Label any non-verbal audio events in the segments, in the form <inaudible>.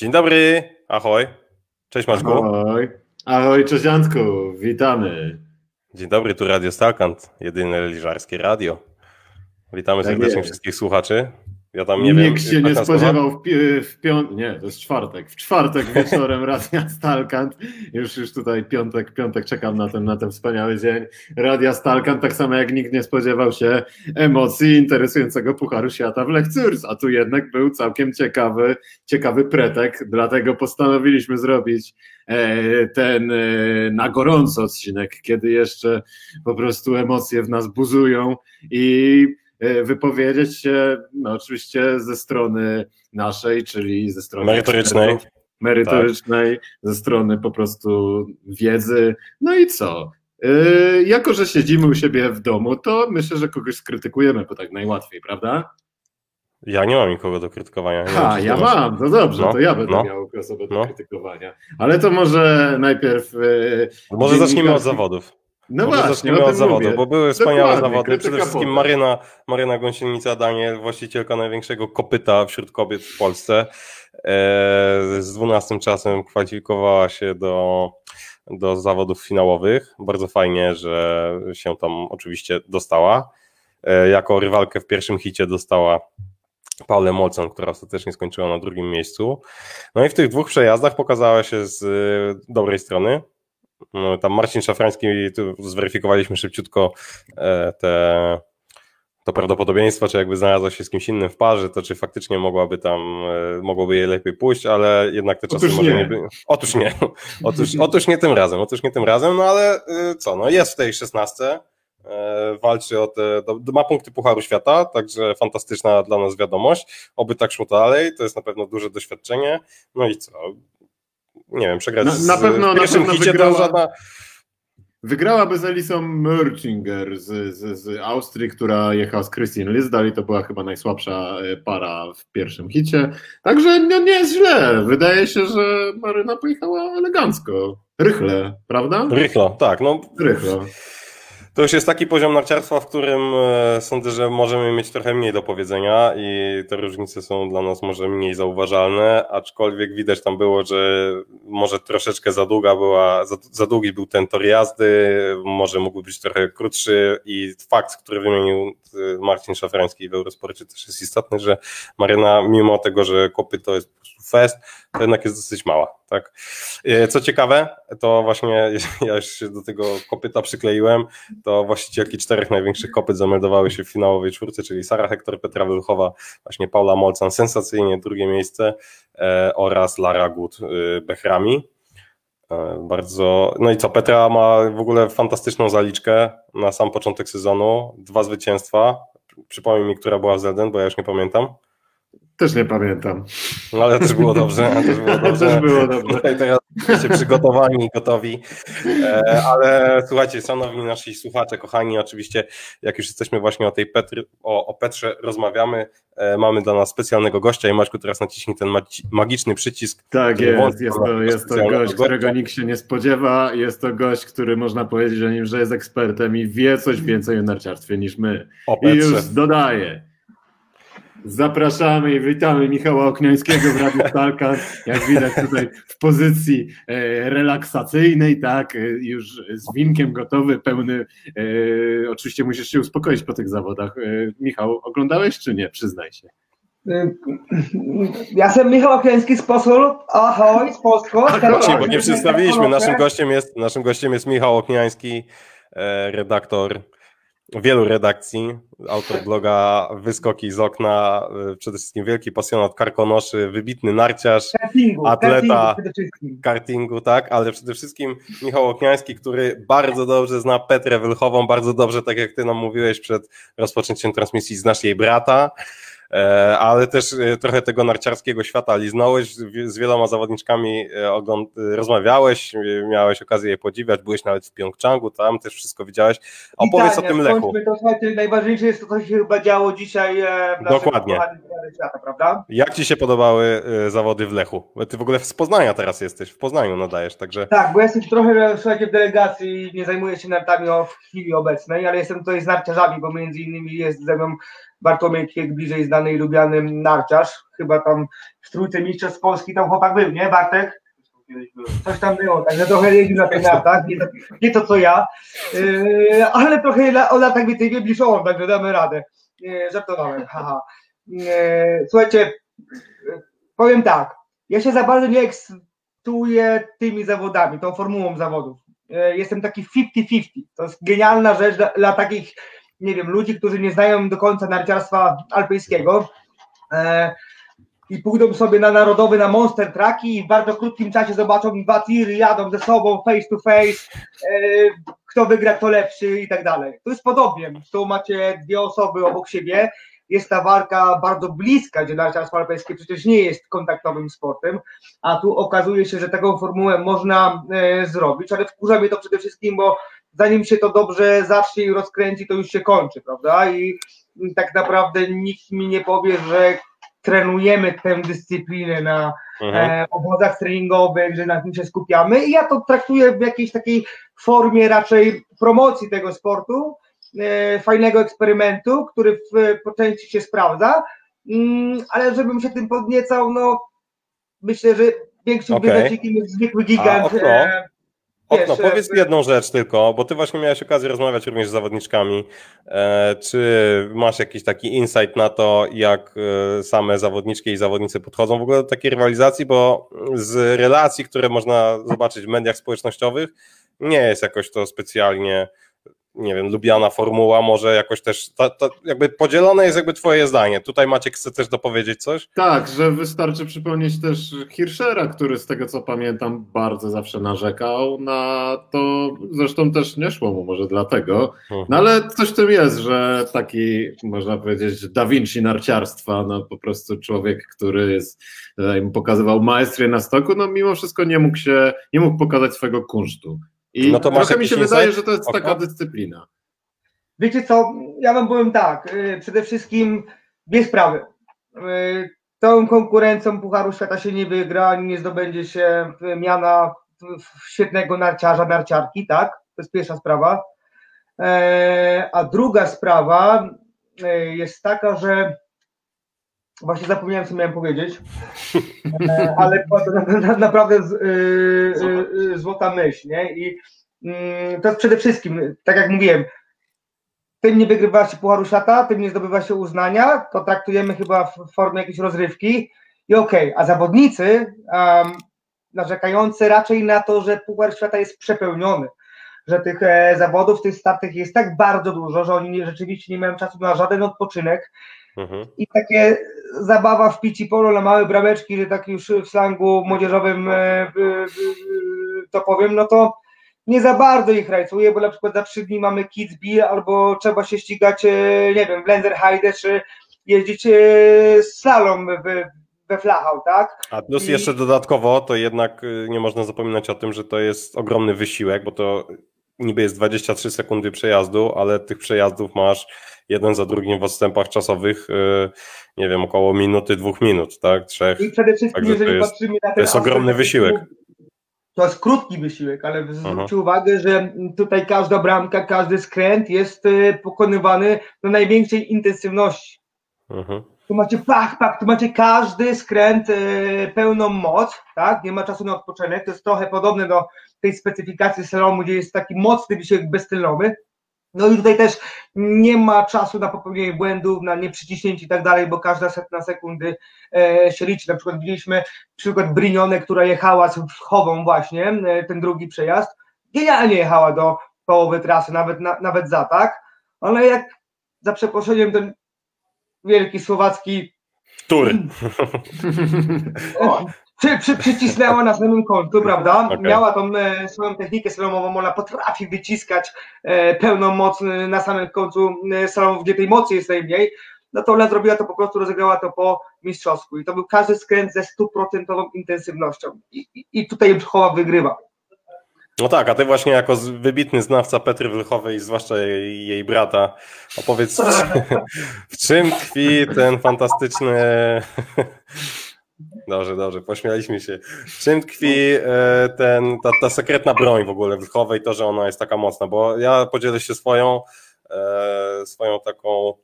Dzień dobry, ahoj. Cześć Maćku. Ahoj, ahoj cześć Antku, witamy. Dzień dobry, tu Radio Stalkant, jedyne liżarskie radio. Witamy Tak serdecznie jest. wszystkich słuchaczy. Ja tam nie wiem. Nikt się nie spodziewał w, pi- w piątek, nie, to jest czwartek, w czwartek <laughs> wieczorem Radia Stalkant, już już tutaj piątek, piątek czekam na ten, na ten wspaniały dzień. Radia Stalkant, tak samo jak nikt nie spodziewał się emocji interesującego Pucharu Świata w Lechcurs, a tu jednak był całkiem ciekawy, ciekawy pretek, dlatego postanowiliśmy zrobić e, ten e, na gorąco odcinek, kiedy jeszcze po prostu emocje w nas buzują i wypowiedzieć się, no oczywiście ze strony naszej, czyli ze strony Merytorycznej. merytorycznej, ze strony po prostu wiedzy. No i co? E, Jako, że siedzimy u siebie w domu, to myślę, że kogoś skrytykujemy, bo tak najłatwiej, prawda? Ja nie mam nikogo do krytykowania. Ha, ja masz. mam, no dobrze, No, to ja będę no. miał osobę do No. krytykowania. Ale to może najpierw. e, Może zacznijmy od zawodów. No Może właśnie, zacznijmy od tym zawodów, mówię. bo były wspaniałe Dokładnie, zawody. Przede wszystkim potem. Maryna, Maryna Gąsienica Daniel, właścicielka największego kopyta wśród kobiet w Polsce. E, z 12 czasem kwalifikowała się do, do zawodów finałowych. Bardzo fajnie, że się tam oczywiście dostała. E, jako rywalkę w pierwszym hicie dostała Paulę Molcon, która ostatecznie skończyła na drugim miejscu. No i w tych dwóch przejazdach pokazała się z y, dobrej strony. No, Tam Marcin Szafrański, tu zweryfikowaliśmy szybciutko e, te, to prawdopodobieństwo, czy jakby znalazła się z kimś innym w parze, to czy faktycznie mogłaby tam, e, mogłoby jej lepiej pójść, ale jednak te czasy Otóż może nie. nie by... Otóż nie. <laughs> Otóż, otóż nie tym razem, otóż nie tym razem, no ale y, co, no jest w tej szesnastce, e, walczy o te, ma punkty Pucharu Świata, także fantastyczna dla nas wiadomość, oby tak szło dalej, to jest na pewno duże doświadczenie, no i co, nie wiem, przegrać Na- z, na pewno- w pierwszym na pewno hicie wygrała- to żadna, Wygrałaby z Elisą Mörchinger z, z, z Austrii, która jechała z Christine Lisdal i to była chyba najsłabsza e, para w pierwszym hicie. Także no, nie jest źle. Wydaje się, że Maryna pojechała elegancko. Rychle, prawda? rychlo, tak, no Rychlo. To już jest taki poziom narciarstwa, w którym e, sądzę, że możemy mieć trochę mniej do powiedzenia i te różnice są dla nas może mniej zauważalne, aczkolwiek widać tam było, że może troszeczkę za długa była, za, za długi był ten tor jazdy, może mógł być trochę krótszy i fakt, który wymienił Marcin Szafrański w Eurosporcie też jest istotny, że Maryna mimo tego, że kopyto jest po prostu fest, to jednak jest dosyć mała, tak? E, Co ciekawe, to właśnie <laughs> ja już się do tego kopyta przykleiłem, to właścicielki czterech największych kopyt zameldowały się w finałowej czwórce, czyli Sara Hektor, Petra Wyluchowa, właśnie Paula Molcan, sensacyjnie drugie miejsce e, oraz Lara Gut Bechrami. E, bardzo, no i co, Petra ma w ogóle fantastyczną zaliczkę na sam początek sezonu, dwa zwycięstwa, przypomnij mi, która była w Zelden, bo ja już nie pamiętam, Też nie pamiętam. no ale też było dobrze, <laughs> też było dobrze. Też było dobrze. Tutaj teraz jesteście przygotowani, gotowi. E, ale słuchajcie, szanowni nasi słuchacze, kochani, oczywiście, jak już jesteśmy właśnie o tej Petry, o, o Petrze rozmawiamy, e, mamy dla nas specjalnego gościa i Maćku teraz naciśnij ten magiczny przycisk. Tak jest, jest to, jest to gość, gościa. którego nikt się nie spodziewa, jest to gość, który można powiedzieć o nim, że jest ekspertem i wie coś więcej o narciarstwie niż my. O I już dodaję. Zapraszamy i witamy Michała Okniańskiego w Radiu Stalka. Jak widać tutaj w pozycji e, relaksacyjnej, tak, e, już z winkiem gotowy, pełny. E, oczywiście musisz się uspokoić po tych zawodach. Michał, oglądałeś czy nie? Przyznaj się. Ja jestem Michał Okleński z Posol. Ahoj, z Polską. Właśnie, bo nie przedstawiliśmy. Naszym gościem jest, naszym gościem jest Michał Okniański, redaktor wielu redakcji, autor bloga Wyskoki z okna, e, przede wszystkim wielki pasjonat karkonoszy, wybitny narciarz, Kartingu, atleta. kartingu kartingu, tak, ale przede wszystkim Michał Okniański, który bardzo dobrze zna Petrę Wylchową, bardzo dobrze, tak jak ty nam mówiłeś przed rozpoczęciem transmisji, znasz jej brata, ale też e, trochę tego narciarskiego świata liznąłeś, z wieloma zawodniczkami e, e, rozmawiałeś, e, miałeś okazję je podziwiać, byłeś nawet w Pjongczangu, tam też wszystko widziałeś. Opowiedz o tym Lechu. To, słuchajcie, najważniejsze jest to, co się chyba działo dzisiaj e, w Dokładnie. świata, prawda? Jak ci się podobały e, zawody w Lechu? Ty w ogóle z Poznania teraz jesteś, w Poznaniu nadajesz, także Tak, bo jestem trochę, słuchajcie, w delegacji, nie zajmuję się nartami w chwili obecnej, ale jestem tutaj z narciarzami, bo między innymi jest ze mną Bartłomiej Kiek, bliżej znany i lubiany narciarz. Chyba tam w trójce mistrzostw Polski tam chłopak był, nie Bartek? Coś tam było, także trochę jeździł na tych nartach, nie nie to co ja, yy, ale trochę o latach więcej wiem niż on, także damy radę. Yy, żartowałem, haha. Yy, słuchajcie, powiem tak, ja się za bardzo nie ekscytuję tymi zawodami, tą formułą zawodów. Yy, jestem taki 50-50, to jest genialna rzecz dla, dla takich, nie wiem, ludzi, którzy nie znają do końca narciarstwa alpejskiego. Yy, i pójdą sobie na narodowy, na monster traki i w bardzo krótkim czasie zobaczą dwa tiry, jadą ze sobą face to face, e, kto wygra, kto lepszy i tak dalej. To jest podobnie, tu macie dwie osoby obok siebie, jest ta walka bardzo bliska, gdzie narciarstwo alpejskie przecież nie jest kontaktowym sportem, a tu okazuje się, że taką formułę można e, zrobić, ale wkurza mnie to przede wszystkim, bo zanim się to dobrze zacznie i rozkręci, to już się kończy, prawda? I tak naprawdę nikt mi nie powie, że trenujemy tę dyscyplinę na mhm. e, obozach treningowych, że na tym się skupiamy i ja to traktuję w jakiejś takiej formie raczej promocji tego sportu, e, fajnego eksperymentu, który w, po części się sprawdza, mm, ale żebym się tym podniecał, no myślę, że większym okay. jest zwykły gigant. A, Okno, Wiesz, powiedz jedną rzecz tylko, bo ty właśnie miałeś okazję rozmawiać również z zawodniczkami. E, czy masz jakiś taki insight na to, jak e, same zawodniczki i zawodnicy podchodzą w ogóle do takiej rywalizacji, bo z relacji, które można zobaczyć w mediach społecznościowych, nie jest jakoś to specjalnie nie wiem, lubiana formuła, może jakoś też, jakby podzielone jest jakby twoje zdanie. Tutaj Maciek chce też dopowiedzieć coś? Tak, że wystarczy przypomnieć też Hirschera, który z tego co pamiętam bardzo zawsze narzekał na to, zresztą też nie szło mu może dlatego, mhm. no ale coś w tym jest, że taki, można powiedzieć, Da Vinci narciarstwa, no po prostu człowiek, który jest, pokazywał maestrię na stoku, no mimo wszystko nie mógł się, nie mógł pokazać swojego kunsztu. I no to trochę mi się wydaje, że to jest taka dyscyplina. Wiecie co, ja wam powiem tak, y, przede wszystkim dwie sprawy. Y, tą konkurencją Pucharu Świata się nie wygra, nie zdobędzie się miana świetnego narciarza, narciarki, tak? To jest pierwsza sprawa. E, a druga sprawa y, jest taka, że Właśnie zapomniałem, co miałem powiedzieć, e, ale naprawdę y, y, y, złota myśl, nie? I mm, to jest przede wszystkim, tak jak mówiłem, tym nie wygrywa się Pucharu Świata, tym nie zdobywa się uznania, to traktujemy chyba w formie jakiejś rozrywki i okej, okay, a zawodnicy um, narzekający raczej na to, że Puchar Świata jest przepełniony, że tych e, zawodów, tych startów jest tak bardzo dużo, że oni rzeczywiście nie mają czasu na żaden odpoczynek, Mhm. I takie zabawa w pici polo na małe brameczki, że tak już w slangu młodzieżowym e, e, e, to powiem, no to nie za bardzo ich rajcuje, bo na przykład za trzy dni mamy Kids Bill albo trzeba się ścigać, nie wiem, w Lenzerheide, czy jeździć slalom we Flachau, tak? A plus I... jeszcze dodatkowo, to jednak nie można zapominać o tym, że to jest ogromny wysiłek, bo to niby jest 23 sekundy przejazdu, ale tych przejazdów masz jeden za drugim w odstępach czasowych, y, nie wiem, około minuty, dwóch minut, tak? Trzech. I przede wszystkim, Także jeżeli jest, patrzymy na ten To jest ogromny wysiłek. To jest krótki wysiłek, ale zwróćcie uwagę, że tutaj każda bramka, każdy skręt jest y, pokonywany do największej intensywności. Mhm. Tu macie pach, pach, tu macie każdy skręt y, pełną moc, tak? Nie ma czasu na odpoczynek. To jest trochę podobne do tej specyfikacji slalomu, gdzie jest taki mocny wysiłek beztylowy. No i tutaj też nie ma czasu na popełnienie błędów, na nieprzyciśnięcie i tak dalej, bo każda setna sekundy e, się liczy. Na przykład widzieliśmy przykład Brinione, która jechała z Chową właśnie, e, ten drugi przejazd, genialnie jechała do połowy trasy, nawet, na, nawet za, tak? Ale jak za przeproszeniem ten wielki słowacki Tury. <laughs> przy, przy, przycisnęła na samym końcu, prawda? <laughs> Okay. Miała tą e, swoją technikę salomową, ona potrafi wyciskać e, pełną moc e, na samym końcu e, salonu, gdzie tej mocy jest najmniej. No to ona zrobiła to po prostu, rozegrała to po mistrzowsku i to był każdy skręt ze stuprocentową intensywnością i, i, i tutaj Chowa wygrywa. No tak, a ty właśnie jako wybitny znawca Petry Wylchowej, zwłaszcza jej, jej brata, opowiedz <laughs> w czym tkwi ten fantastyczny <laughs> Dobrze, dobrze, pośmialiśmy się. Czym tkwi e, ten, ta, ta sekretna broń w ogóle Wilkowej, to, że ona jest taka mocna? Bo ja podzielę się swoją, e, swoją taką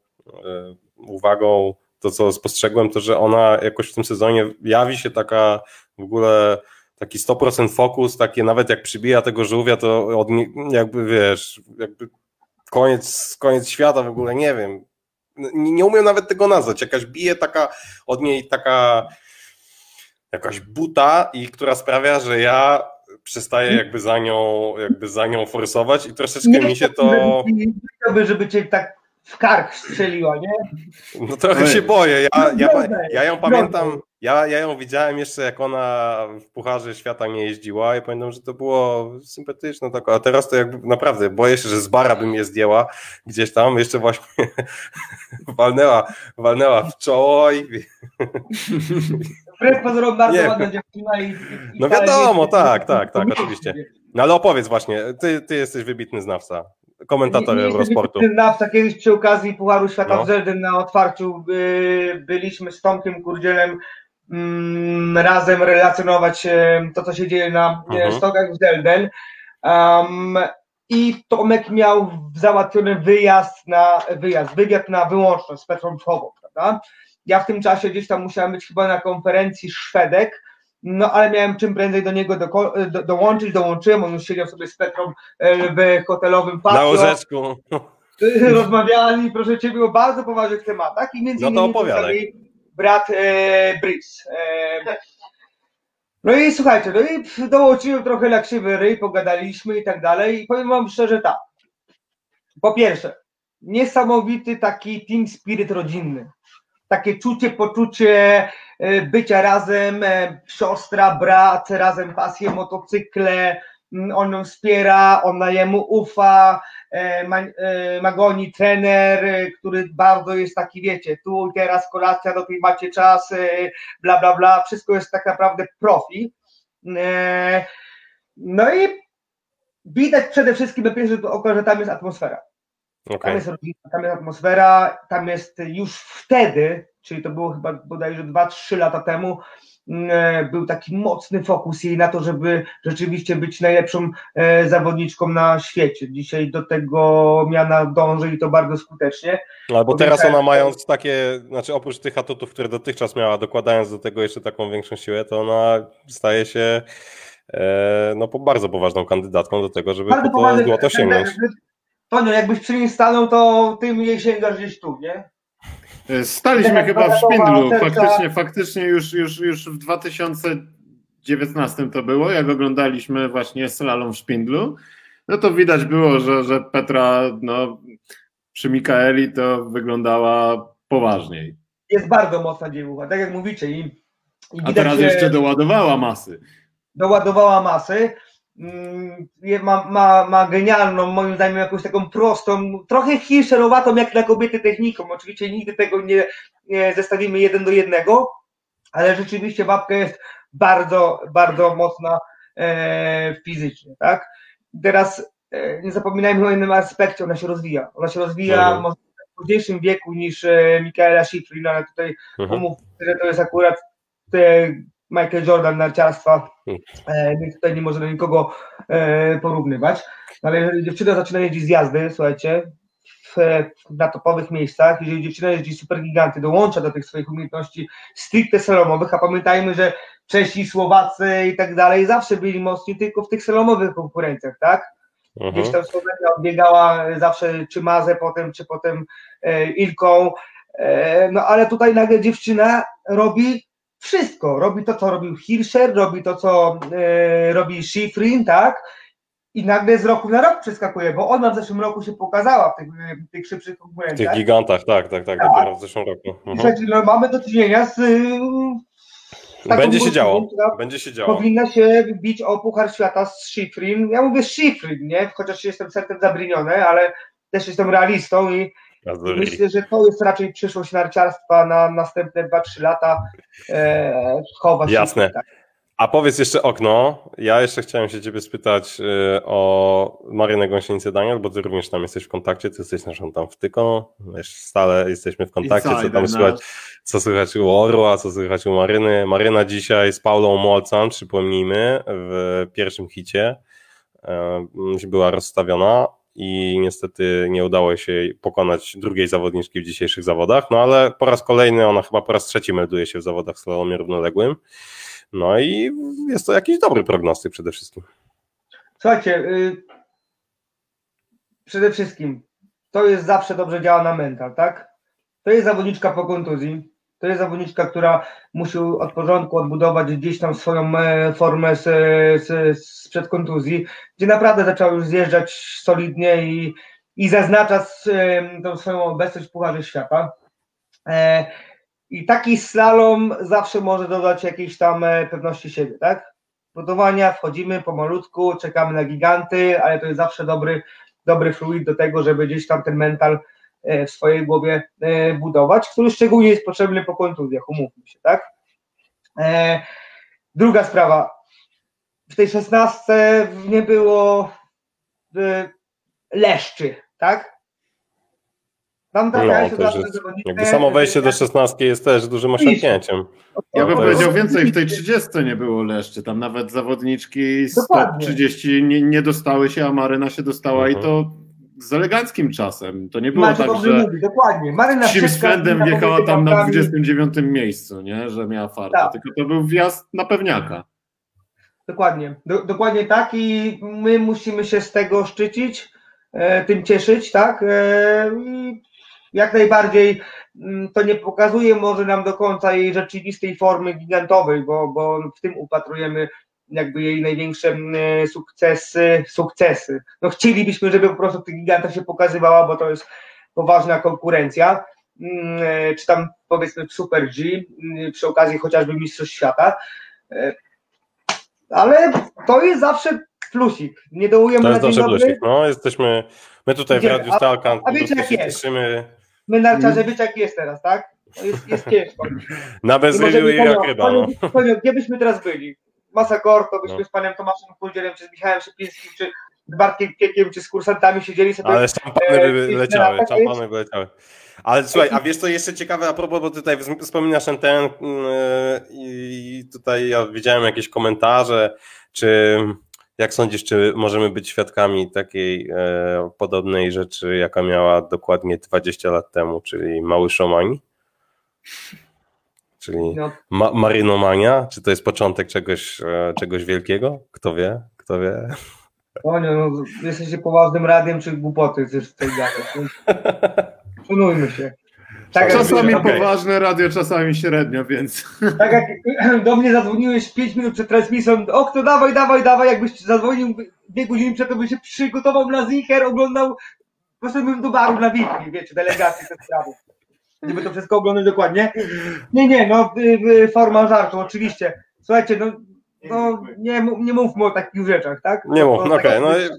uwagą to, co spostrzegłem, to że ona jakoś w tym sezonie jawi się taka w ogóle taki 100% fokus, takie nawet jak przybija tego żółwia, to od, jakby wiesz, jakby koniec, koniec świata w ogóle, nie wiem. Nie, nie umiem nawet tego nazwać. Jakaś bije taka od niej taka jakaś buta i która sprawia, że ja przestaję jakby za nią, jakby za nią forsować i troszeczkę nie mi się to... Nie chciałbym, żeby cię tak w kark strzeliła, nie? No trochę Oj. się boję. Ja, ja, ja ją pamiętam, ja, ja ją widziałem jeszcze jak ona w Pucharze Świata nie jeździła i pamiętam, że to było sympatyczne, tak, a teraz to jakby naprawdę boję się, że z bara bym je zdjęła gdzieś tam, jeszcze właśnie <laughs> walnęła, walnęła w czoło i... <laughs> Wbrew pozorom bardzo nie. ładna dziewczyna i, i No wiadomo, tak, tak, tak, oczywiście. No ale opowiedz właśnie, ty, ty jesteś wybitny znawca komentator Eurosportu. Znawca kiedyś przy okazji Pucharu Świata no. w Zelden na otwarciu by, byliśmy z Tomkiem Kurdzielem mm, razem relacjonować to, co się dzieje na mhm. stokach w Zelden. Um, I Tomek miał załatwiony wyjazd na wyjazd, wywiad na wyłączność z Petrą Czchową, prawda? Ja w tym czasie gdzieś tam musiałem być chyba na konferencji Szwedek, no ale miałem czym prędzej do niego do, do, dołączyć, dołączyłem, on już siedział sobie z Petrą e, w hotelowym patio. Na łóżeczku. Rozmawiali, proszę Ciebie, o bardzo poważnych tematach i między no innymi brat e, Brice. E, no i słuchajcie, no i dołączyłem trochę na krzywy ryj, pogadaliśmy i tak dalej i powiem Wam szczerze tak. Po pierwsze, niesamowity taki team spirit rodzinny. Takie czucie, poczucie E, bycia razem, e, siostra, brat, razem pasje motocykle, mm, on ją wspiera, ona jemu ufa, e, Magoni trener, który bardzo jest taki, wiecie, tu teraz kolacja, do tej macie czas, bla, bla, bla, wszystko jest tak naprawdę profi. No i widać przede wszystkim na pierwszy oko, że tam jest atmosfera. Okay. Tam, jest rodzina, tam jest atmosfera, tam jest już wtedy czyli to było chyba bodajże 2-3 lata temu, mm, e, był taki mocny fokus jej na to, żeby rzeczywiście być najlepszą e, zawodniczką na świecie. Dzisiaj do tego miana dąży i to bardzo skutecznie. Albo teraz ona mając takie, znaczy oprócz tych atutów, które dotychczas miała, dokładając do tego jeszcze taką większą siłę, to ona staje się e, no, bardzo poważną kandydatką do tego, żeby po to złoto sięgnąć. Tonio, jakbyś przy niej stanął, to ty jej sięgasz gdzieś tu, nie? Staliśmy chyba w Szpindlu. Faktycznie, faktycznie już, już, już w 2019 to było, jak oglądaliśmy właśnie slalom w Szpindlu. No to widać było, że, że Petra no, przy Mikaeli to wyglądała poważniej. Jest bardzo mocna dziewucha, tak jak mówicie. I, i A teraz jeszcze doładowała masy. Doładowała masy. Mm, ma, ma, ma genialną, moim zdaniem, jakąś taką prostą, trochę hiszerowatą jak na kobiety techniką. Oczywiście nigdy tego nie, nie zestawimy jeden do jednego, ale rzeczywiście babka jest bardzo, bardzo mocna e, fizycznie, tak? Teraz e, nie zapominajmy o innym aspekcie, ona się rozwija. Ona się rozwija mhm. w późniejszym wieku niż e, Michaela Schifrin, ale tutaj mhm. że to jest akurat te Michael Jordan narciarstwa, hmm. e, więc tutaj nie można nikogo e, porównywać. Ale jeżeli dziewczyna zaczyna jeździć z jazdy, słuchajcie, w, na topowych miejscach, jeżeli dziewczyna jeździ super giganty, dołącza do tych swoich umiejętności stricte salomowych, a pamiętajmy, że Czesi, Słowacy i tak dalej zawsze byli mocni tylko w tych salomowych konkurencjach, tak? Mhm. Gdzieś tam Słowenia odbiegała zawsze czy Mazę potem, czy potem e, Ilką, e, no ale tutaj nagle dziewczyna robi wszystko. Robi to, co robił Hirscher, robi to, co e, robi Schifrin, tak? I nagle z roku na rok przeskakuje, bo ona w zeszłym roku się pokazała w tych, w tych szybszych konkurencjach. W tych gigantach, tak, tak, tak, tak. w zeszłym roku. Mhm. no, mamy do czynienia z będzie się działo. Będzie się działo. Powinna się bić o Puchar Świata z Schifrin. Ja mówię Schifrin, nie? Chociaż jestem sercem zabriniony, ale też jestem realistą i Myślę, że to jest raczej przyszłość narciarstwa na następne 2-3 lata. E, chować Jasne. Tak. A powiedz jeszcze okno. Ja jeszcze chciałem się Ciebie spytać y, o Marynę Gąsienicę Daniel, bo Ty również tam jesteś w kontakcie, Ty jesteś naszą tam wtyką, stale jesteśmy w kontakcie, co tam słychać, co słychać u Orła, co słychać u Maryny. Maryna dzisiaj z Paulą Molcan, przypomnijmy, w pierwszym hicie y, była rozstawiona i niestety nie udało się pokonać drugiej zawodniczki w dzisiejszych zawodach, no ale po raz kolejny, ona chyba po raz trzeci melduje się w zawodach w slalomie równoległym, no i jest to jakiś dobry prognostyk przede wszystkim. Słuchajcie, y, przede wszystkim to jest zawsze dobrze działa na mental, tak? To jest zawodniczka po kontuzji, to jest zawodniczka, która musi od porządku odbudować gdzieś tam swoją e, formę z, z, sprzed kontuzji, gdzie naprawdę zaczęła już zjeżdżać solidnie i, i zaznacza tą swoją obecność w Pucharze Świata. E, I taki slalom zawsze może dodać jakiejś tam e, pewności siebie, tak? Budowania, wchodzimy pomalutku, czekamy na giganty, ale to jest zawsze dobry, dobry fluid do tego, żeby gdzieś tam ten mental E, w swojej głowie e, budować, który szczególnie jest potrzebny po kontuzjach, umówmy się, tak? E, druga sprawa. W tej szesnastce nie było leszczy, tak? Tam no, to jest, jakby samo wejście do szesnastki jest też dużym osiągnięciem. Ja bym powiedział więcej, w tej 30 nie było leszczy, tam nawet zawodniczki z 30 nie, nie dostały się, a Maryna się dostała mhm. i to z eleganckim czasem. To nie było tak, że mówi, dokładnie. Maryna względem wjechała tam na 29 miejscu, nie? że miała farta, tak. tylko to był wjazd na pewniaka. Dokładnie, Do, dokładnie tak i my musimy się z tego szczycić, e, tym cieszyć, tak? E, jak najbardziej mm, to nie pokazuje może nam do końca jej rzeczywistej formy gigantowej, bo, bo w tym upatrujemy jakby jej największe mm, e, sukcesy, sukcesy. No chcielibyśmy, żeby po prostu tych gigantach się pokazywała, bo to jest poważna konkurencja, mm, e, czy tam powiedzmy Super G, mm, przy okazji chociażby Mistrzostw Świata, e, ale to jest zawsze plusik, nie dołujemy To jest zawsze plusik, no jesteśmy, my tutaj w Radiu Stalkan a, a wiecie jak jest? cieszymy. My narciarze, wiecie jak jest teraz, tak? Jest, jest ciężko. Na bezrybiu i jak ryba. No. Gdzie byśmy teraz byli? Masa to byśmy no. z panem Tomaszem Kuldzierem, czy z Michałem Szypińskim, czy z Bartkiem Piekiem, czy z kursantami siedzieli sobie. Ale szampany e, leciały, szampany leciały. Ale słuchaj, a wiesz co jeszcze ciekawe a propos, bo tutaj wspominasz ten, ten yy, i tutaj ja widziałem jakieś komentarze, czy jak sądzisz, czy możemy być świadkami takiej e, podobnej rzeczy, jaka miała dokładnie 20 lat temu, czyli Mały Szomani? Czyli no. ma marynomania? Czy to jest początek czegoś, e, czegoś wielkiego? Kto wie? Kto wie? O nie, no, jesteście poważnym radiem, czy głupoty chcesz tutaj gadać. Szanujmy się. Tak czasami jak, poważne okay. radio, czasami średnio, więc. <laughs> Tak jak do mnie zadzwoniłeś 5 minut przed transmisją, o kto dawaj, dawaj, dawaj, jakbyś zadzwonił dwie godziny przed, to byś się przygotował na zicher, oglądał, poszedłbym do baru na Witki, wiecie, delegacji te sprawy żeby to wszystko oglądać dokładnie. Nie, nie, no y, y, forma żartu, oczywiście. Słuchajcie, no, no nie, nie mówmy o takich rzeczach, tak? Nie mówmy, okej, okay, no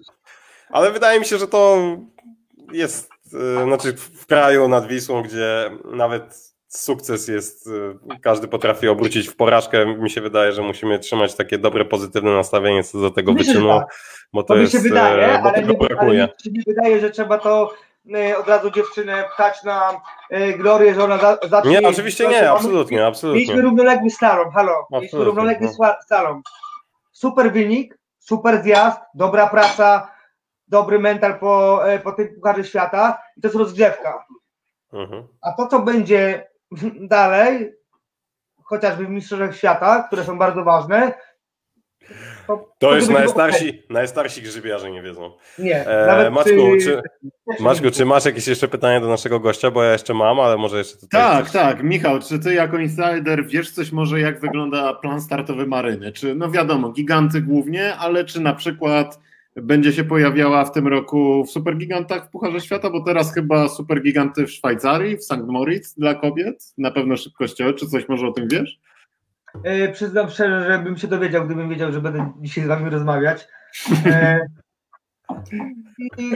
ale wydaje mi się, że to jest, y, znaczy w kraju nad Wisłą, gdzie nawet sukces jest, każdy potrafi obrócić w porażkę. Mi się wydaje, że musimy trzymać takie dobre, pozytywne nastawienie co do tego Myślę, wyczynu, tak. bo to, to jest, mi się wydaje, bo ale nie, brakuje. Ale mi się nie wydaje, że trzeba to E, od razu dziewczynę pchać na e, glorię, że ona za, zacznie... Nie, oczywiście nie, absolutnie, absolutnie. Mieliśmy równoległy slalom, halo, mieliśmy równoległy no. slalom. Super wynik, super zjazd, dobra praca, dobry mental po, e, po tym Pucharze Świata i to jest rozgrzewka. Mhm. A to, co będzie <laughs> dalej, chociażby w Mistrzostwach Świata, które są bardzo ważne, to, to już najstarsi, najstarsi grzybiarze nie wiedzą. Nie. E, Maczku, czy, Maczku, czy masz jakieś jeszcze pytanie do naszego gościa, bo ja jeszcze mam, ale może jeszcze tutaj... Tak, coś... tak. Michał, czy ty jako insider wiesz coś może jak wygląda plan startowy Maryny? Czy, no wiadomo, giganty głównie, ale czy na przykład będzie się pojawiała w tym roku w Supergigantach w Pucharze Świata, bo teraz chyba Supergiganty w Szwajcarii, w St. Moritz dla kobiet, na pewno szybkościowe, czy coś może o tym wiesz? E, przyznam szczerze, że bym się dowiedział, gdybym wiedział, że będę dzisiaj z wami rozmawiać. E,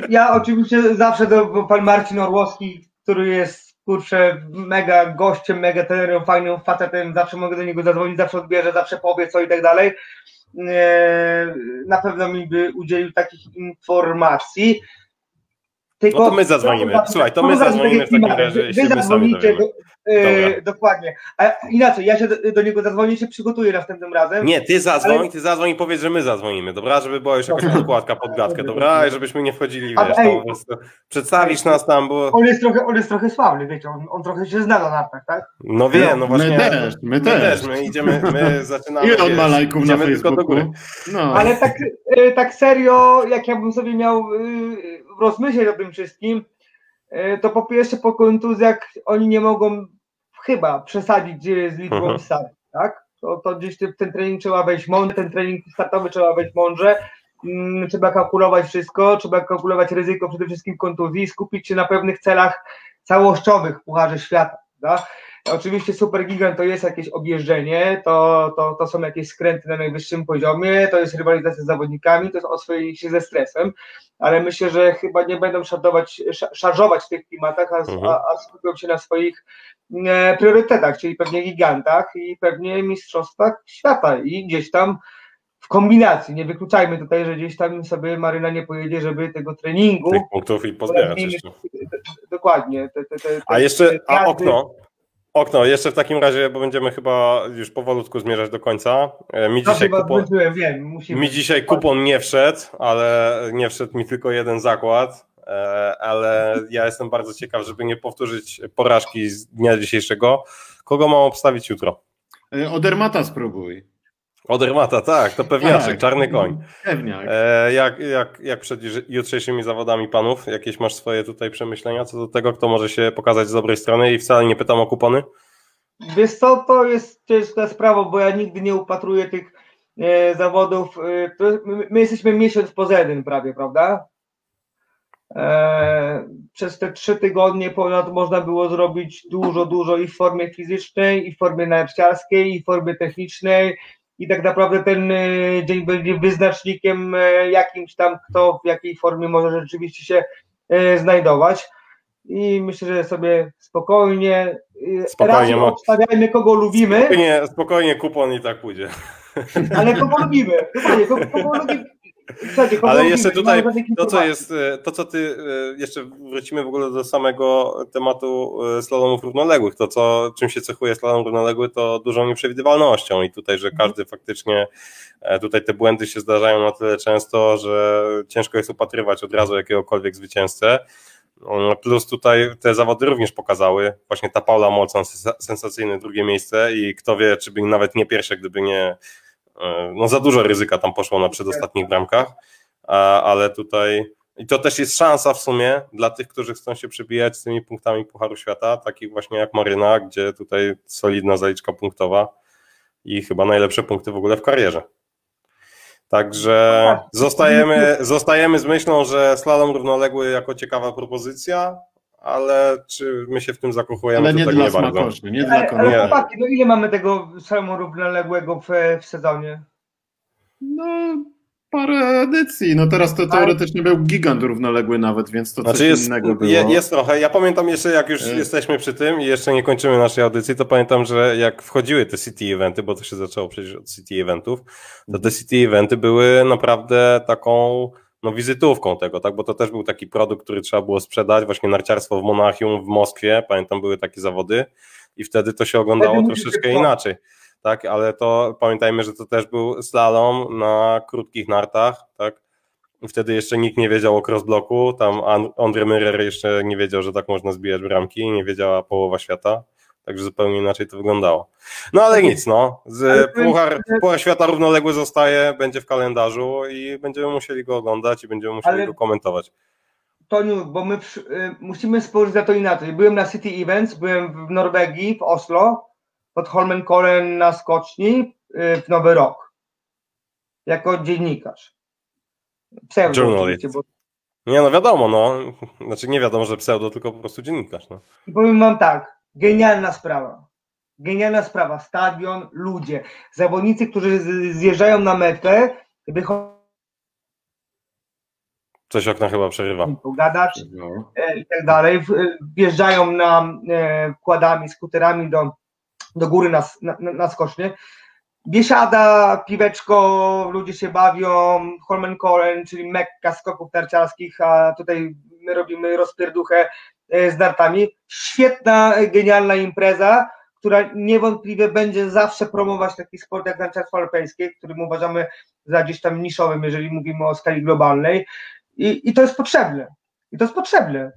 ja oczywiście zawsze do pan Marcin Orłowski, który jest kurczę mega gościem, mega trenerem, fajnym facetem, zawsze mogę do niego zadzwonić, zawsze odbierze, zawsze powie co i tak dalej. E, na pewno mi by udzielił takich informacji. Tylko, no to my zadzwonimy. Słuchaj, to my zadzwonimy w takim razie. Wy, wy zadzwonicie, Yy, dokładnie. A inaczej, ja się do, do, niego zadzwonię, się przygotuję następnym razem. Nie, ty zadzwoń, ale... ty zadzwoń i powiedz, że my zadzwonimy, dobra? Żeby była już jakaś podkładka pod gadkę, dobra? I żebyśmy nie wchodzili, wiesz, tam, po prostu przedstawisz nas tam, bo... On jest trochę, on jest trochę sławny, wiecie, on, on trochę się zna na nartach, tak? No wiem, no właśnie. My też, my, my też. My idziemy, my <laughs> zaczynamy, Ile on ma lajków na Facebooku? No. Ale tak, y, tak serio, jak ja bym sobie miał y, rozmyśleć o tym wszystkim, to po pierwsze po kontuzjach oni nie mogą chyba przesadzić z liczbą mhm. start, tak? To, to gdzieś ten trening trzeba wejść mądrze, ten trening startowy trzeba wejść mądrze, hmm, trzeba kalkulować wszystko, trzeba kalkulować ryzyko przede wszystkim kontuzji, skupić się na pewnych celach całościowych w Pucharze Świata, tak? Oczywiście Super Gigant to jest jakieś objeżdżenie, to, to, to są jakieś skręty na najwyższym poziomie, to jest rywalizacja z zawodnikami, to jest oswojenie się ze stresem, ale myślę, że chyba nie będą szarżować, szarżować w tych klimatach, a, mhm. a, a skupią się na swoich e, priorytetach, czyli pewnie gigantach i pewnie mistrzostwach świata i gdzieś tam w kombinacji. Nie wykluczajmy tutaj, że gdzieś tam sobie Maryna nie pojedzie, żeby tego treningu. Tych punktów i pozbierać jeszcze. Dokładnie. Te, te, te, a jeszcze, a okno, Okno, jeszcze w takim razie, bo będziemy chyba już powolutku zmierzać do końca. E, mi dzisiaj, kupon, wiem, mi dzisiaj kupon nie wszedł, ale nie wszedł mi tylko jeden zakład, e, ale ja jestem bardzo ciekaw, żeby nie powtórzyć porażki z dnia dzisiejszego. Kogo mam obstawić jutro? E, Odermata spróbuj. Odermata, tak, to pewniaczek, tak. czarny koń. Pewniak. E, jak, jak, jak przed jutrzejszymi zawodami panów? Jakieś masz swoje tutaj przemyślenia co do tego, kto może się pokazać z dobrej strony i wcale nie pytam o kupony? Wiesz co, to jest ciężka sprawa, bo ja nigdy nie upatruję tych e, zawodów. E, my, my, jesteśmy miesiąc poza jeden prawie, prawda? E, przez te trzy tygodnie ponad można było zrobić dużo, dużo i w formie fizycznej, i w formie narciarskiej, i w formie technicznej, i tak naprawdę ten e, dzień będzie wyznacznikiem e, jakimś tam, kto w jakiej formie może rzeczywiście się e, znajdować. I myślę, że sobie spokojnie, spokojnie obstawiajmy kogo lubimy. Spokojnie, spokojnie kupon i tak pójdzie. Ale kogo lubimy? Dokładnie, kogo, kogo lubimy. Ale jeszcze tutaj to, co jest, e, to co ty, e, jeszcze wrócimy w ogóle do samego tematu e, slalomów równoległych. To, co, czym się cechuje slalom równoległy, to dużą nieprzewidywalnością i tutaj, że mhm. każdy faktycznie, tutaj te błędy się zdarzają na tyle często, że ciężko jest upatrywać od razu jakiegokolwiek zwycięzcę. Plus tutaj te zawody również pokazały, właśnie ta Paula Molcan, sensacyjne drugie miejsce i kto wie, czy by nawet nie pierwsze, gdyby nie no za dużo ryzyka tam poszło na przedostatnich bramkach, ale tutaj i to też jest szansa w sumie dla tych, którzy chcą się przebijać z tymi punktami Pucharu Świata, takich właśnie jak Maryna, gdzie tutaj solidna zaliczka punktowa i chyba najlepsze punkty w ogóle w karierze. Także zostajemy, zostajemy z myślą, że slalom równoległy jako ciekawa propozycja, ale czy my się w tym zakochujemy? Ale nie tak dla nie smakoszy, nie dla Ale, ale chłopaki, no ile mamy tego salmu równoległego w, w sezonie? No, parę edycji. No teraz to teoretycznie był gigant równoległy nawet, więc to znaczy coś jest, innego było. Jest trochę. Ja pamiętam jeszcze, jak już jest. jesteśmy przy tym i jeszcze nie kończymy naszej audycji, to pamiętam, że jak wchodziły te city eventy, bo to się zaczęło przecież od city eventów, to te city eventy były naprawdę taką no, wizytówką tego, tak, bo to też był taki produkt, który trzeba było sprzedać, właśnie narciarstwo w Monachium, w Moskwie, pamiętam były takie zawody i wtedy to się oglądało troszeczkę inaczej, tak, ale to pamiętajmy, że to też był slalom na krótkich nartach, tak, wtedy jeszcze nikt nie wiedział o crossbloku, tam Andre Müller jeszcze nie wiedział, że tak można zbijać bramki, nie wiedziała połowa świata, Także zupełnie inaczej to wyglądało. No ale nic, no. Z Puchar, Puchar Świata równoległy zostaje, będzie w kalendarzu i będziemy musieli go oglądać i będziemy musieli ale... go komentować. Toniu, bo my przy, y, musimy spojrzeć na to inaczej. Byłem na City Events, byłem w Norwegii, w Oslo, pod Holmenkollen na skoczni y, w Nowy Rok. Jako dziennikarz. Pseudo bo... Nie no wiadomo, no. Znaczy nie wiadomo, że pseudo, tylko po prostu dziennikarz. No. I powiem wam tak, Genialna sprawa. Genialna sprawa. Stadion, ludzie. Zawodnicy, którzy zjeżdżają na metę, wychodzą. Coś okna chyba przerywa. Pogadać no. E, i tak dalej. Wjeżdżają na e, kładami, skuterami do, do góry na, na, na skocznie. Biesiada, piweczko, ludzie się bawią, Holmenkollen, czyli mekka skoków tarciarskich, a tutaj my robimy rozpierduchę z nartami. Świetna, genialna impreza, która niewątpliwie będzie zawsze promować taki sport jak narciarstwo alpejskie, którym uważamy za gdzieś tam niszowym, jeżeli mówimy o skali globalnej. I, i to jest potrzebne. I to jest potrzebne.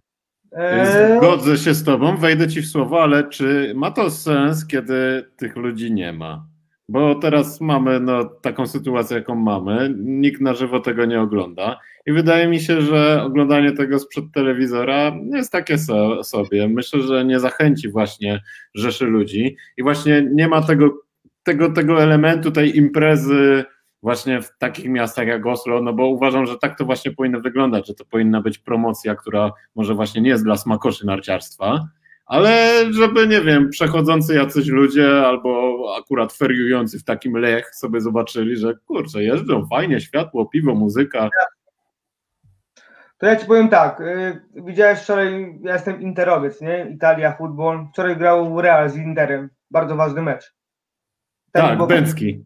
E, Zgodzę się z Tobą, wejdę Ci w słowo, ale czy ma to sens, kiedy tych ludzi nie ma? Bo teraz mamy no, taką sytuację, jaką mamy, nikt na żywo tego nie ogląda i wydaje mi się, że oglądanie tego sprzed telewizora jest takie so, sobie. Myślę, że nie zachęci właśnie rzeszy ludzi i właśnie nie ma tego, tego, tego elementu, tej imprezy właśnie w takich miastach jak Oslo, no bo uważam, że tak to właśnie powinno wyglądać, że to powinna być promocja, która może właśnie nie jest dla smakoszy narciarstwa, ale żeby, nie wiem, przechodzący jacyś ludzie albo akurat feriujący w takim lech sobie zobaczyli, że kurczę, jeżdżą fajnie, światło, piwo, muzyka. To ja ci powiem tak, y, widziałeś wczoraj, ja jestem interowiec, nie? Italia, futbol. Wczoraj grał Real z Interem, bardzo ważny mecz. Ten tak, Bęcki.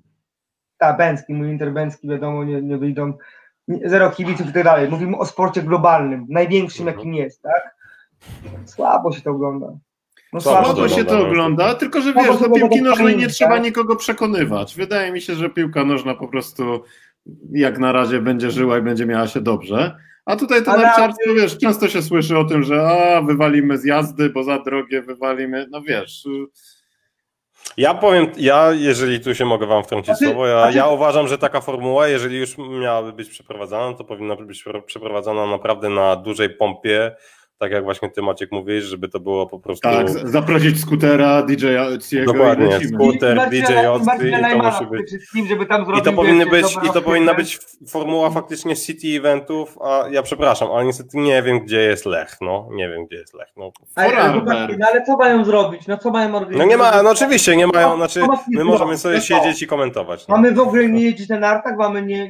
Tak, Bęcki, mój Inter Bęcki, wiadomo, nie, nie wyjdą. Zero kibiców i tak dalej. Mówimy o sporcie globalnym, największym mhm. jakim jest, tak? Słabo się to ogląda. No słabo, słabo się to ogląda, tylko że wiesz, do piłki nożnej nie trzeba tak? nikogo przekonywać. Wydaje mi się, że piłka nożna po prostu jak na razie będzie żyła i będzie miała się dobrze. A tutaj to narciarstwo, wiesz, często się słyszy o tym, że a, wywalimy z jazdy, bo za drogie wywalimy, no wiesz... Ja powiem, ja jeżeli tu się mogę wam wtrącić znaczy, słowo, ja, znaczy... ja uważam, że taka formuła, jeżeli już miałaby być przeprowadzana, to powinna być przeprowadzana naprawdę na dużej pompie, tak jak właśnie ty Maciek mówisz, żeby to było po prostu... Tak, zaprosić skutera, DJ Ociego Dokładnie, skuter, DJ Ocy i to musi być... Żeby tam I to, powinny być, i to powinna być formuła faktycznie city eventów, a ja przepraszam, ale niestety nie wiem, gdzie jest Lech, no, nie wiem, gdzie jest Lech, no. Ale, ale, no, ale co mają zrobić, no co mają organizować? No nie ma, no oczywiście, nie mają, znaczy my możemy sobie siedzieć i komentować. No. Mamy w ogóle nie jeździć na nartach, mamy nie,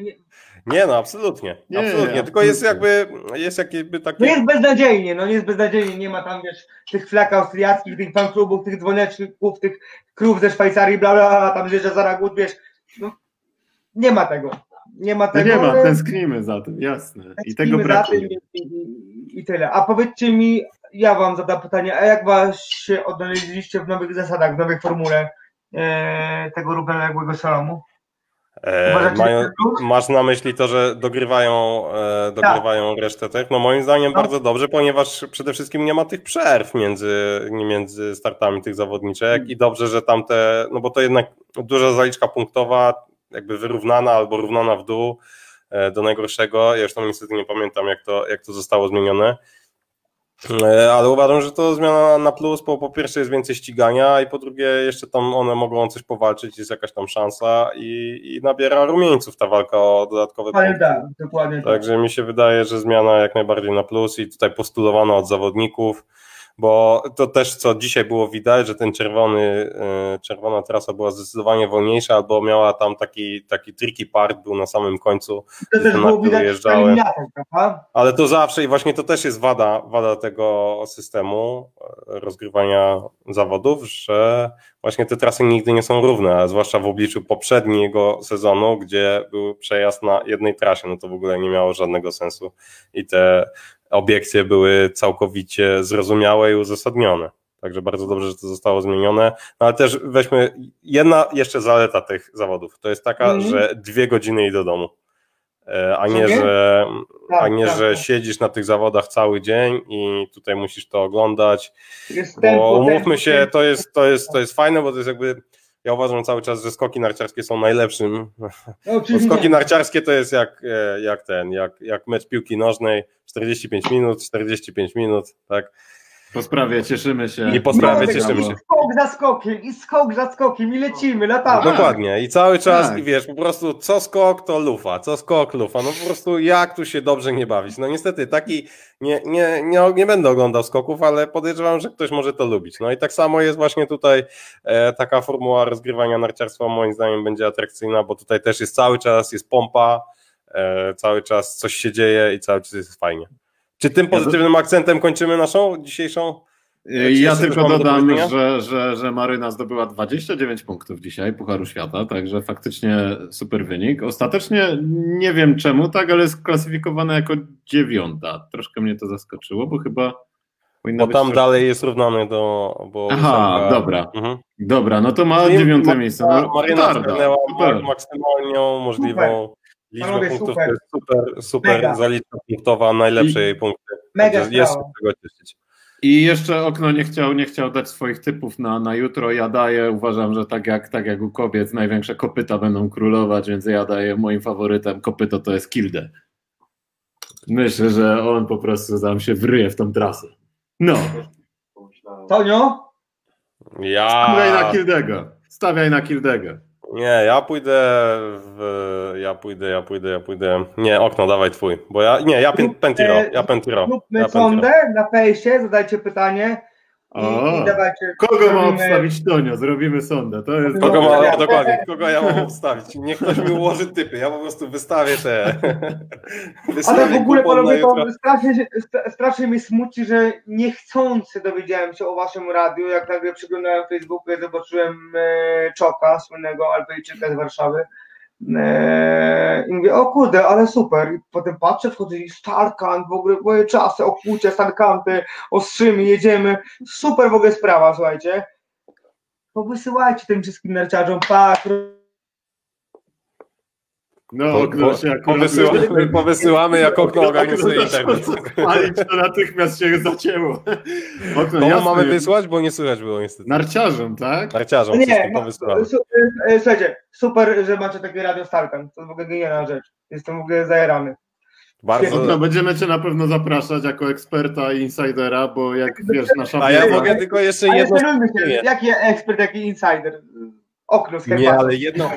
nie nie, no absolutnie. Nie, absolutnie. Nie, Tylko jest jakby, jest jakby takie. No jest beznadziejnie, no jest beznadziejnie. Nie ma tam wiesz tych flag austriackich, tych fanklubów, tych dzwoneczków, tych krów ze Szwajcarii, bla bla, bla tam że Zaragut, wiesz. No, nie ma tego. Nie ma no tego. No nie ma, tęsknimy za tym, jasne. I tego brakuje. I, i, I tyle. A powiedzcie mi, ja wam zadam pytanie, a jak was się odnaleźliście w nowych zasadach, w nowej formule e, tego równoległego salomu? E, mają, masz na myśli to, że dogrywają, e, dogrywają tak. resztę tych? No moim zdaniem no. bardzo dobrze, ponieważ przede wszystkim nie ma tych przerw między, między startami tych zawodniczek i dobrze, że tamte, no bo to jednak duża zaliczka punktowa, jakby wyrównana albo równana w dół e, do najgorszego. Ja zresztą niestety nie pamiętam, jak to, jak to zostało zmienione. E, ale uważam, że to zmiana na plus, bo po pierwsze jest więcej ścigania i po drugie jeszcze tam one mogą coś powalczyć, jest jakaś tam szansa i, i nabiera rumieńców ta walka o dodatkowe punkty. Tak, dokładnie. Tak. Także tak. mi się wydaje, że zmiana jak najbardziej na plus i tutaj postulowana od zawodników bo to też co dzisiaj było widać, że ten czerwony, e, czerwona trasa była zdecydowanie wolniejsza, albo miała tam taki, taki tricky part, był na samym końcu, to też było widać wyjeżdżałem. Ale to zawsze i właśnie to też jest wada, wada tego systemu e, rozgrywania zawodów, że właśnie te trasy nigdy nie są równe, a zwłaszcza w obliczu poprzedniego sezonu, gdzie był przejazd na jednej trasie, no to w ogóle nie miało żadnego sensu i te obiekcje były całkowicie zrozumiałe i uzasadnione. Także bardzo dobrze, że to zostało zmienione. No ale też weźmy jedna jeszcze zaleta tych zawodów. To jest taka, mm. że dwie godziny i do domu. E, a nie, że, tak, a nie tak, że tak. siedzisz na tych zawodach cały dzień i tutaj musisz to oglądać. Bo umówmy się, to jest, to, jest, to jest fajne, bo to jest jakby ja uważam cały czas, że skoki narciarskie są najlepszym. No, skoki narciarskie to jest jak, e, jak ten, jak, jak mecz piłki nożnej, 45 minut, 45 minut, tak. Po sprawie cieszymy się. I po sprawie no, cieszymy się. Skok za skokiem, i skok za skokiem, i lecimy, latamy. Dokładnie. I cały czas, tak. i wiesz, po prostu co skok, to lufa, co skok, lufa. No po prostu jak tu się dobrze nie bawić. No niestety, taki, nie, nie, nie, nie będę oglądał skoków, ale podejrzewam, że ktoś może to lubić. No i tak samo jest właśnie tutaj e, taka formuła rozgrywania narciarstwa, moim zdaniem będzie atrakcyjna, bo tutaj też jest cały czas, jest pompa, e, cały czas coś się dzieje i cały czas jest fajnie. Czy tym pozytywnym akcentem kończymy naszą dzisiejszą? Ja tylko dodam, że, że, że Maryna zdobyła 29 punktów dzisiaj Pucharu Świata, także faktycznie super wynik. Ostatecznie nie wiem czemu tak, ale jest klasyfikowana jako dziewiąta. Troszkę mnie to zaskoczyło, bo chyba Powinno Bo być tam trochę- dalej jest równany do... Bo Aha, ósemka- dobra. Mhm. Dobra, no to ma dziewiąte miejsce. No, zgarnęła super. maksymalną możliwą liczbę Panowie, punktów. super. To jest super, super Mega. zaliczka punktowa, najlepsze I- jej punkty. Mega jest się z tego cieszyć. I jeszcze okno nie chciał, nie chciał dać swoich typów na, na jutro. Ja daję, uważam, że tak jak, tak jak u kobiet, największe kopyta będą królować, więc ja daję moim faworytem kopyto to jest Kilde. Myślę, że on po prostu tam się wryje w tą trasę. No, Tonio? Ja... stawiaj na Kildego. Stawiaj na Kildego. Nie, ja pójdę w... Ja pójdę, ja pójdę, ja pójdę... Nie, okno, dawaj twój. Bo ja... Nie, ja pen, Pentiro, ja Pentiro. Zróbmy Ja sondę na fejsie, zadajcie pytanie O, i dawajcie. kogo ma zrobimy- obstawić Tonio? Zrobimy sondę. To jest Kogo ma, Ja- dokładnie, kogo ja mam obstawić? Niech ktoś mi ułoży typy, ja po prostu wystawię te... <laughs> Wystawię tak w ogóle panowie, to strasznie, strasznie mnie smuci, że niechcący dowiedziałem się o waszym radiu, jak nagle przeglądałem Facebooku i zobaczyłem e, Czoka, słynnego Alpejczyka z Warszawy. E, I mówię, o kurde, ale super. I potem patrzę, wchodzę i Starkant, w ogóle moje czasy, okłucie, Starkanty, ostrzymy, jedziemy. Super w ogóle sprawa, słuchajcie. Powysyłajcie tym wszystkim narciarzom, tak, No, Po- okno się akurat... Powysyłamy, powysyłamy jak okno organizuje internet. To natychmiast się zacięło. Okno, Komu mamy wysłać, bo nie słychać było niestety. Narciarzom, tak? Narciarzom Nie, wszystkim no, powysyłamy. su- e, e, słuchajcie, super, że macie takie radio Starkan. To jest w ogóle genialna rzecz. Jestem w ogóle zajarany. Bardzo... Okno, będziemy cię na pewno zapraszać jako eksperta i insidera, bo jak wiesz, nasza A ja mogę tylko jeszcze jedno... szanujmy się, Nie. jaki ekspert, jaki insider. Okno z Nie, ale jedno,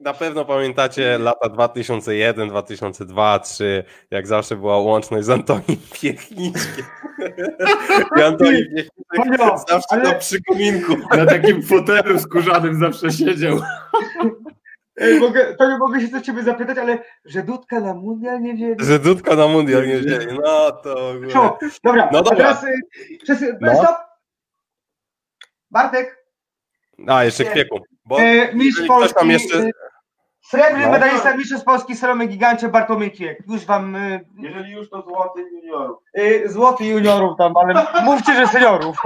na pewno pamiętacie lata 2001, 2002, 2003, jak zawsze była łączność z Antonim Piechniczkiem. I Antoni Piechniczek zawsze ale- na przykominku. na takim fotelu skórzanym zawsze siedział. Mogę, to nie mogę się do ciebie zapytać, ale że Dudka na mundial nie wzięli? Że Dudka na mundial nie wzięli. No to... Co? Dobra, No dobra. teraz y, przez, No. stop. Bartek, A, jeszcze kwieku. Bo e, mistrz ktoś tam Polski, jeszcze... y, srebrny No. medalista mistrzostw Polski Salomy Gigancie Bartłomiej. Już wam y, Jeżeli już to złoty juniorów. y, złoty juniorów tam, ale mówcie, że seniorów.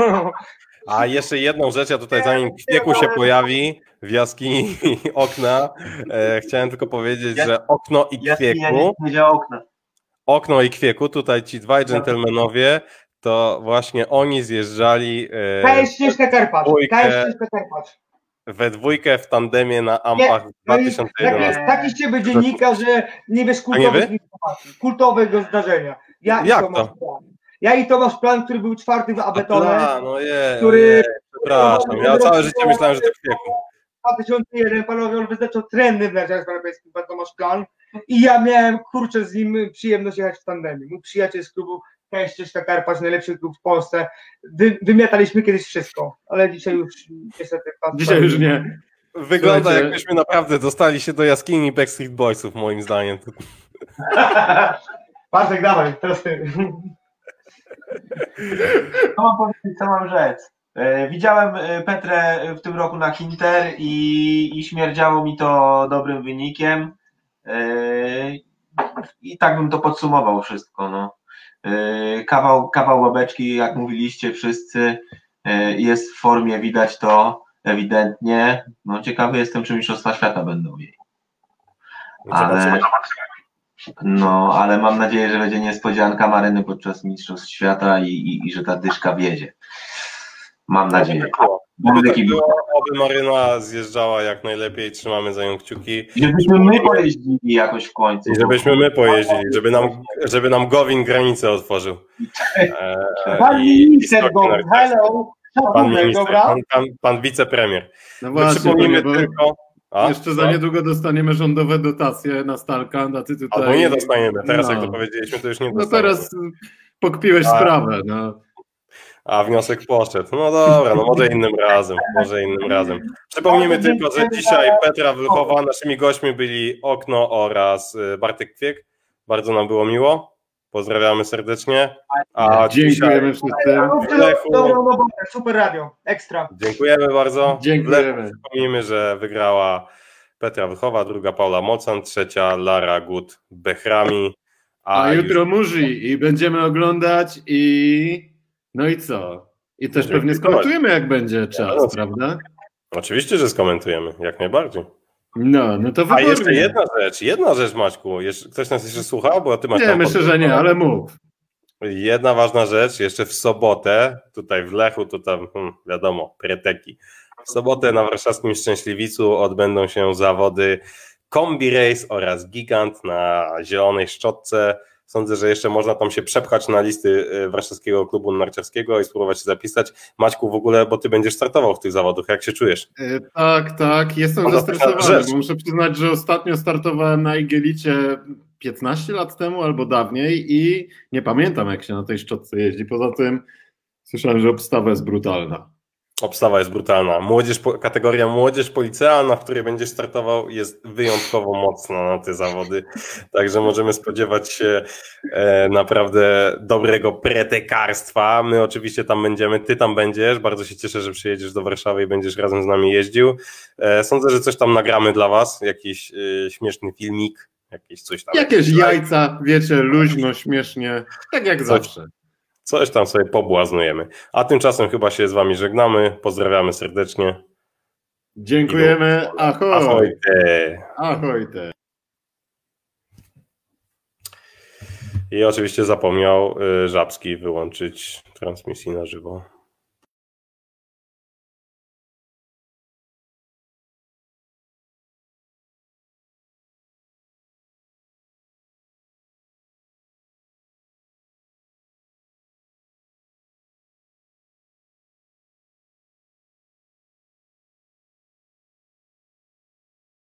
A jeszcze jedną rzecz, ja tutaj zanim kwieku się pojawi w jaskini <laughs> okna, e, chciałem tylko powiedzieć, Jas- że okno i Jaskinia kwieku, nie, nie działa okna. okno i kwieku, tutaj ci dwaj dżentelmenowie, to właśnie oni zjeżdżali e, Kaję ścieżkę Karpacz. Dwójkę. Kaję ścieżkę Karpacz. We dwójkę w tandemie na Ampach w No i taki, 2011. z ciebie dziennika, że nie wiesz nie kultowych informacji, kultowego zdarzenia. Ja i Jak Tomasz to? Plan. Ja i Tomasz Plan, który był czwarty w Abetone. A, no je, który- je, przepraszam, ja całe życie myślałem, że to kwieku. 2001 panowie, on wyznaczył trendy w narciarstwie europejskim, pan Tomasz Plan. I ja miałem, kurczę, z nim przyjemność jechać w tandemie. Mój przyjaciel z klubu Ścieżka Karpacz, najlepszy klub w Polsce. Wy, wymiataliśmy kiedyś wszystko, ale dzisiaj już niestety... Dzisiaj już nie. Wygląda Słuchajcie. jakbyśmy naprawdę dostali się do jaskini Backstreet Boysów, moim zdaniem. <laughs> Bartek, dawaj, teraz ty. <laughs> Co mam powiedzieć, co mam rzec? E, Widziałem e, Petrę w tym roku na Hinter i, i śmierdziało mi to dobrym wynikiem. E, I tak bym to podsumował wszystko. No. E, Kawał, kawał łabeczki, jak mówiliście wszyscy, e, jest w formie, widać to ewidentnie. No, ciekawy jestem, czy Mistrzostwa Świata będą jej. Ale, no, ale mam nadzieję, że będzie niespodzianka Maryny podczas Mistrzostw Świata i, i, i że ta dyszka wjedzie. Mam nadzieję. Oby tak było, oby Maryna zjeżdżała jak najlepiej, trzymamy za nią kciuki. Żebyśmy my pojeździli jakoś w końcu. I żebyśmy my pojeździli, żeby nam, żeby nam Gowin granicę otworzył. E, Pan minister stoki go, narciarskie. hello, Pan minister, pan, pan, pan wicepremier. No właśnie, przypomnimy bo tylko... A? jeszcze za niedługo dostaniemy rządowe dotacje na Stalkan, a ty tutaj... Albo nie dostaniemy. Teraz No. jak to powiedzieliśmy, to już nie No dostaniemy. teraz pokpiłeś A. sprawę, no. A wniosek poszedł. No dobra, no może innym razem. Może innym razem. Przypomnijmy tylko, że dzisiaj Petra Wluchowa, naszymi gośćmi byli Okno oraz y, Bartek Kwiek. Bardzo nam było miło. Pozdrawiamy serdecznie. A Dziękujemy robota, super radio, ekstra. dziękujemy bardzo. Dziękujemy. Przypomnijmy, że wygrała Petra Wluchowa, druga Paula Mocan, trzecia Lara Gut Bechrami. A jutro Murzy i będziemy oglądać i No i co? I też pewnie skomentujemy, jak będzie czas, no. prawda? Oczywiście, że skomentujemy, jak najbardziej. No, no to A wybornie. jeszcze jedna rzecz, jedna rzecz Maćku, Jeszcze- ktoś nas jeszcze słuchał, bo ty masz Nie, myślę, że nie, ale mów. Jedna ważna rzecz, jeszcze w sobotę, tutaj w Lechu, to tam hmm, wiadomo, preteki. W sobotę na warszawskim Szczęśliwicu odbędą się zawody Kombi Race oraz Gigant na Zielonej Szczotce. Sądzę, że jeszcze można tam się przepchać na listy y, Warszawskiego Klubu Narciarskiego i spróbować się zapisać. Maćku, w ogóle, bo ty będziesz startował w tych zawodach, jak się czujesz? E, Tak, tak, jestem Może zestresowany, bo muszę przyznać, że ostatnio startowałem na Igielicie 15 lat temu albo dawniej i nie pamiętam, jak się na tej szczotce jeździ. Poza tym słyszałem, że obstawa jest brutalna. Obstawa jest brutalna. Młodzież, kategoria młodzież policealna, w której będziesz startował, jest wyjątkowo mocna na te zawody. Także możemy spodziewać się e, naprawdę dobrego pretekarstwa. My oczywiście tam będziemy, ty tam będziesz. Bardzo się cieszę, że przyjedziesz do Warszawy i będziesz razem z nami jeździł. E, sądzę, że coś tam nagramy dla was, jakiś e, śmieszny filmik, jakieś coś tam. Jakieś jajca, wiecie, luźno, śmiesznie, tak jak zawsze. Coś tam sobie pobłaznujemy. A tymczasem chyba się z wami żegnamy. Pozdrawiamy serdecznie. Dziękujemy, ahoj, Ahoj. te. ahoj te. I oczywiście zapomniał y, Żabski wyłączyć transmisji na żywo.